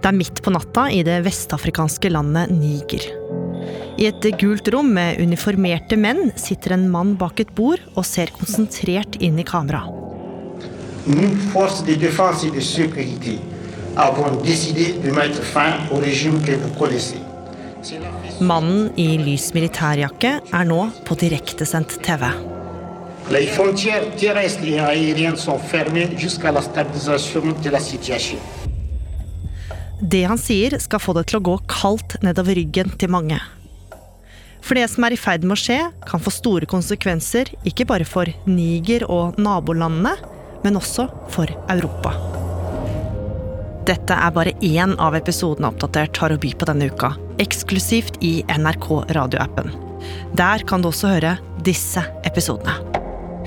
Det er midt på natta i det vestafrikanske landet Niger. I et gult rom med uniformerte menn sitter en mann bak et bord og ser konsentrert inn i kamera. Mannen i lys militærjakke er nå på direktesendt TV. Les frontières terrestres et aériennes sont fermées jusqu'à la stabilisation de la situation. Det han sier, skal få det til å gå kaldt nedover ryggen til mange. For det som er i ferd med å skje, kan få store konsekvenser ikke bare for Niger og nabolandene, men også for Europa. Dette er bare én av episodene Oppdatert har å by på denne uka, eksklusivt i NRK radioappen. Der kan du også høre disse episodene.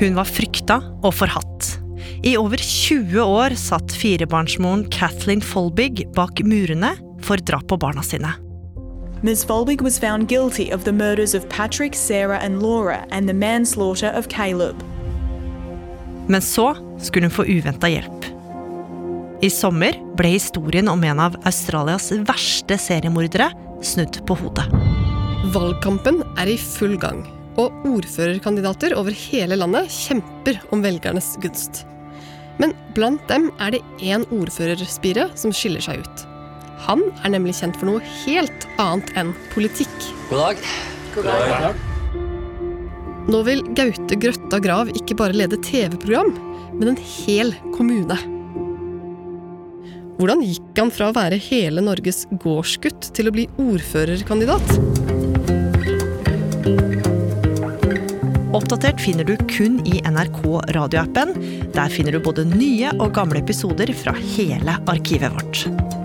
Hun var frykta og forhatt. I over 20 år satt firebarnsmoren Kathleen Folbig bak murene for drap på barna sine. Ms. Folbig was found guilty of the murders of Patrick, Sarah, and Laura and the manslaughter of Caleb. Men så skulle hun få uventa hjelp. I sommer ble historien om en av Australias verste seriemordere snudd på hodet. Valgkampen er i full gang, og ordførerkandidater over hele landet kjemper om velgernes gunst. Men blant dem er det én ordførerspire som skiller seg ut. Han er nemlig kjent for noe helt annet enn politikk. God dag. Nå vil Gaute Grøtta Grav ikke bare lede TV-program, men en hel kommune. Hvordan gikk han fra å være hele Norges gårdsgutt til å bli ordførerkandidat? Oppdatert finner du kun i NRK radioappen. Der finner du både nye og gamle episoder fra hele arkivet vårt.